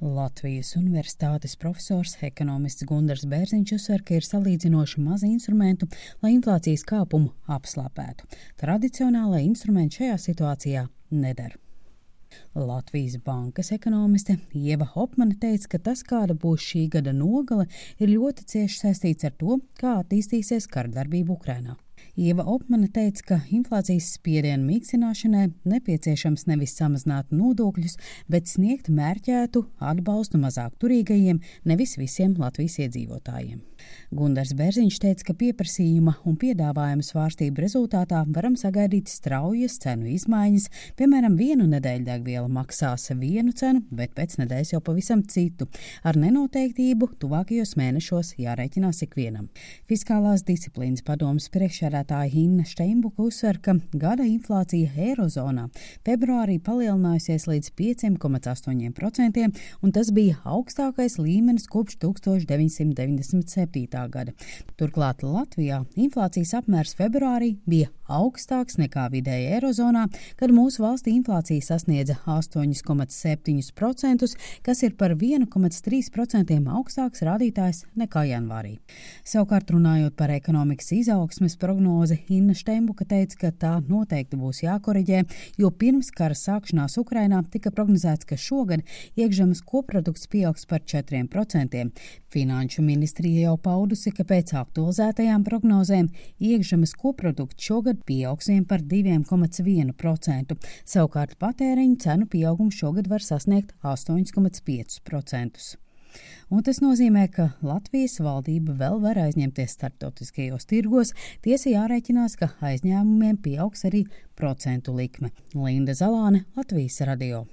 Latvijas Universitātes profesors ekonomists Gundars Bērziņš uzsver, ka ir salīdzinoši maz instrumentu, lai inflācijas kāpumu apslāpētu. Tradicionālai instrumenti šajā situācijā nedara. Latvijas bankas ekonomiste Ieva Hopmane teica, ka tas, kāda būs šī gada nogale, ir ļoti cieši saistīts ar to, kā attīstīsies kardarbība Ukrainā. Ieva Opmane teica, ka inflācijas spiedienu mīkstināšanai nepieciešams nevis samazināt nodokļus, bet sniegt mērķētu atbalstu mazāk turīgajiem, nevis visiem Latvijas iedzīvotājiem. Gundars Bērziņš teica, ka pieprasījuma un piedāvājuma svārstību rezultātā varam sagaidīt straujas cenu izmaiņas. Piemēram, vienu nedēļu degviela maksās vienu cenu, bet pēc nedēļas jau pavisam citu. Ar nenoteiktību tuvākajos mēnešos jārēķinās ikvienam. Fiskālās disciplīnas padomas priekšsēdētāja Inna Steinbuka uzsver, ka gada inflācija Eirozonā februārī palielinājusies līdz 5,8%, un tas bija augstākais līmenis kopš 1997. gada. Turklāt Latvijā inflācijas apmērs februārī bija augstāks nekā vidēji Eirozonā, kad mūsu valstī inflācija sasniedza 8,7%, kas ir par 1,3% augstāks rādītājs nekā janvārī. Savukārt, runājot par ekonomikas izaugsmes prognozi, Inna Šteimbuka teica, ka tā noteikti būs jākoriģē, jo pirms kara sākšanās Ukrainā tika prognozēts, ka šogad iekšzemes koprodukts pieaugs par 4%. Finanšu ministrija jau paudusi, ka pēc aktualizētajām prognozēm iekšzemes koprodukts šogad pieaugs vien par 2,1%. Savukārt patēriņu cenu pieaugums šogad var sasniegt 8,5%. Un tas nozīmē, ka Latvijas valdība vēl var aizņemties starptautiskajos tirgos. Tiesa jārēķinās, ka aizņēmumiem pieaugs arī procentu likme. Linda Zalāne, Latvijas radio.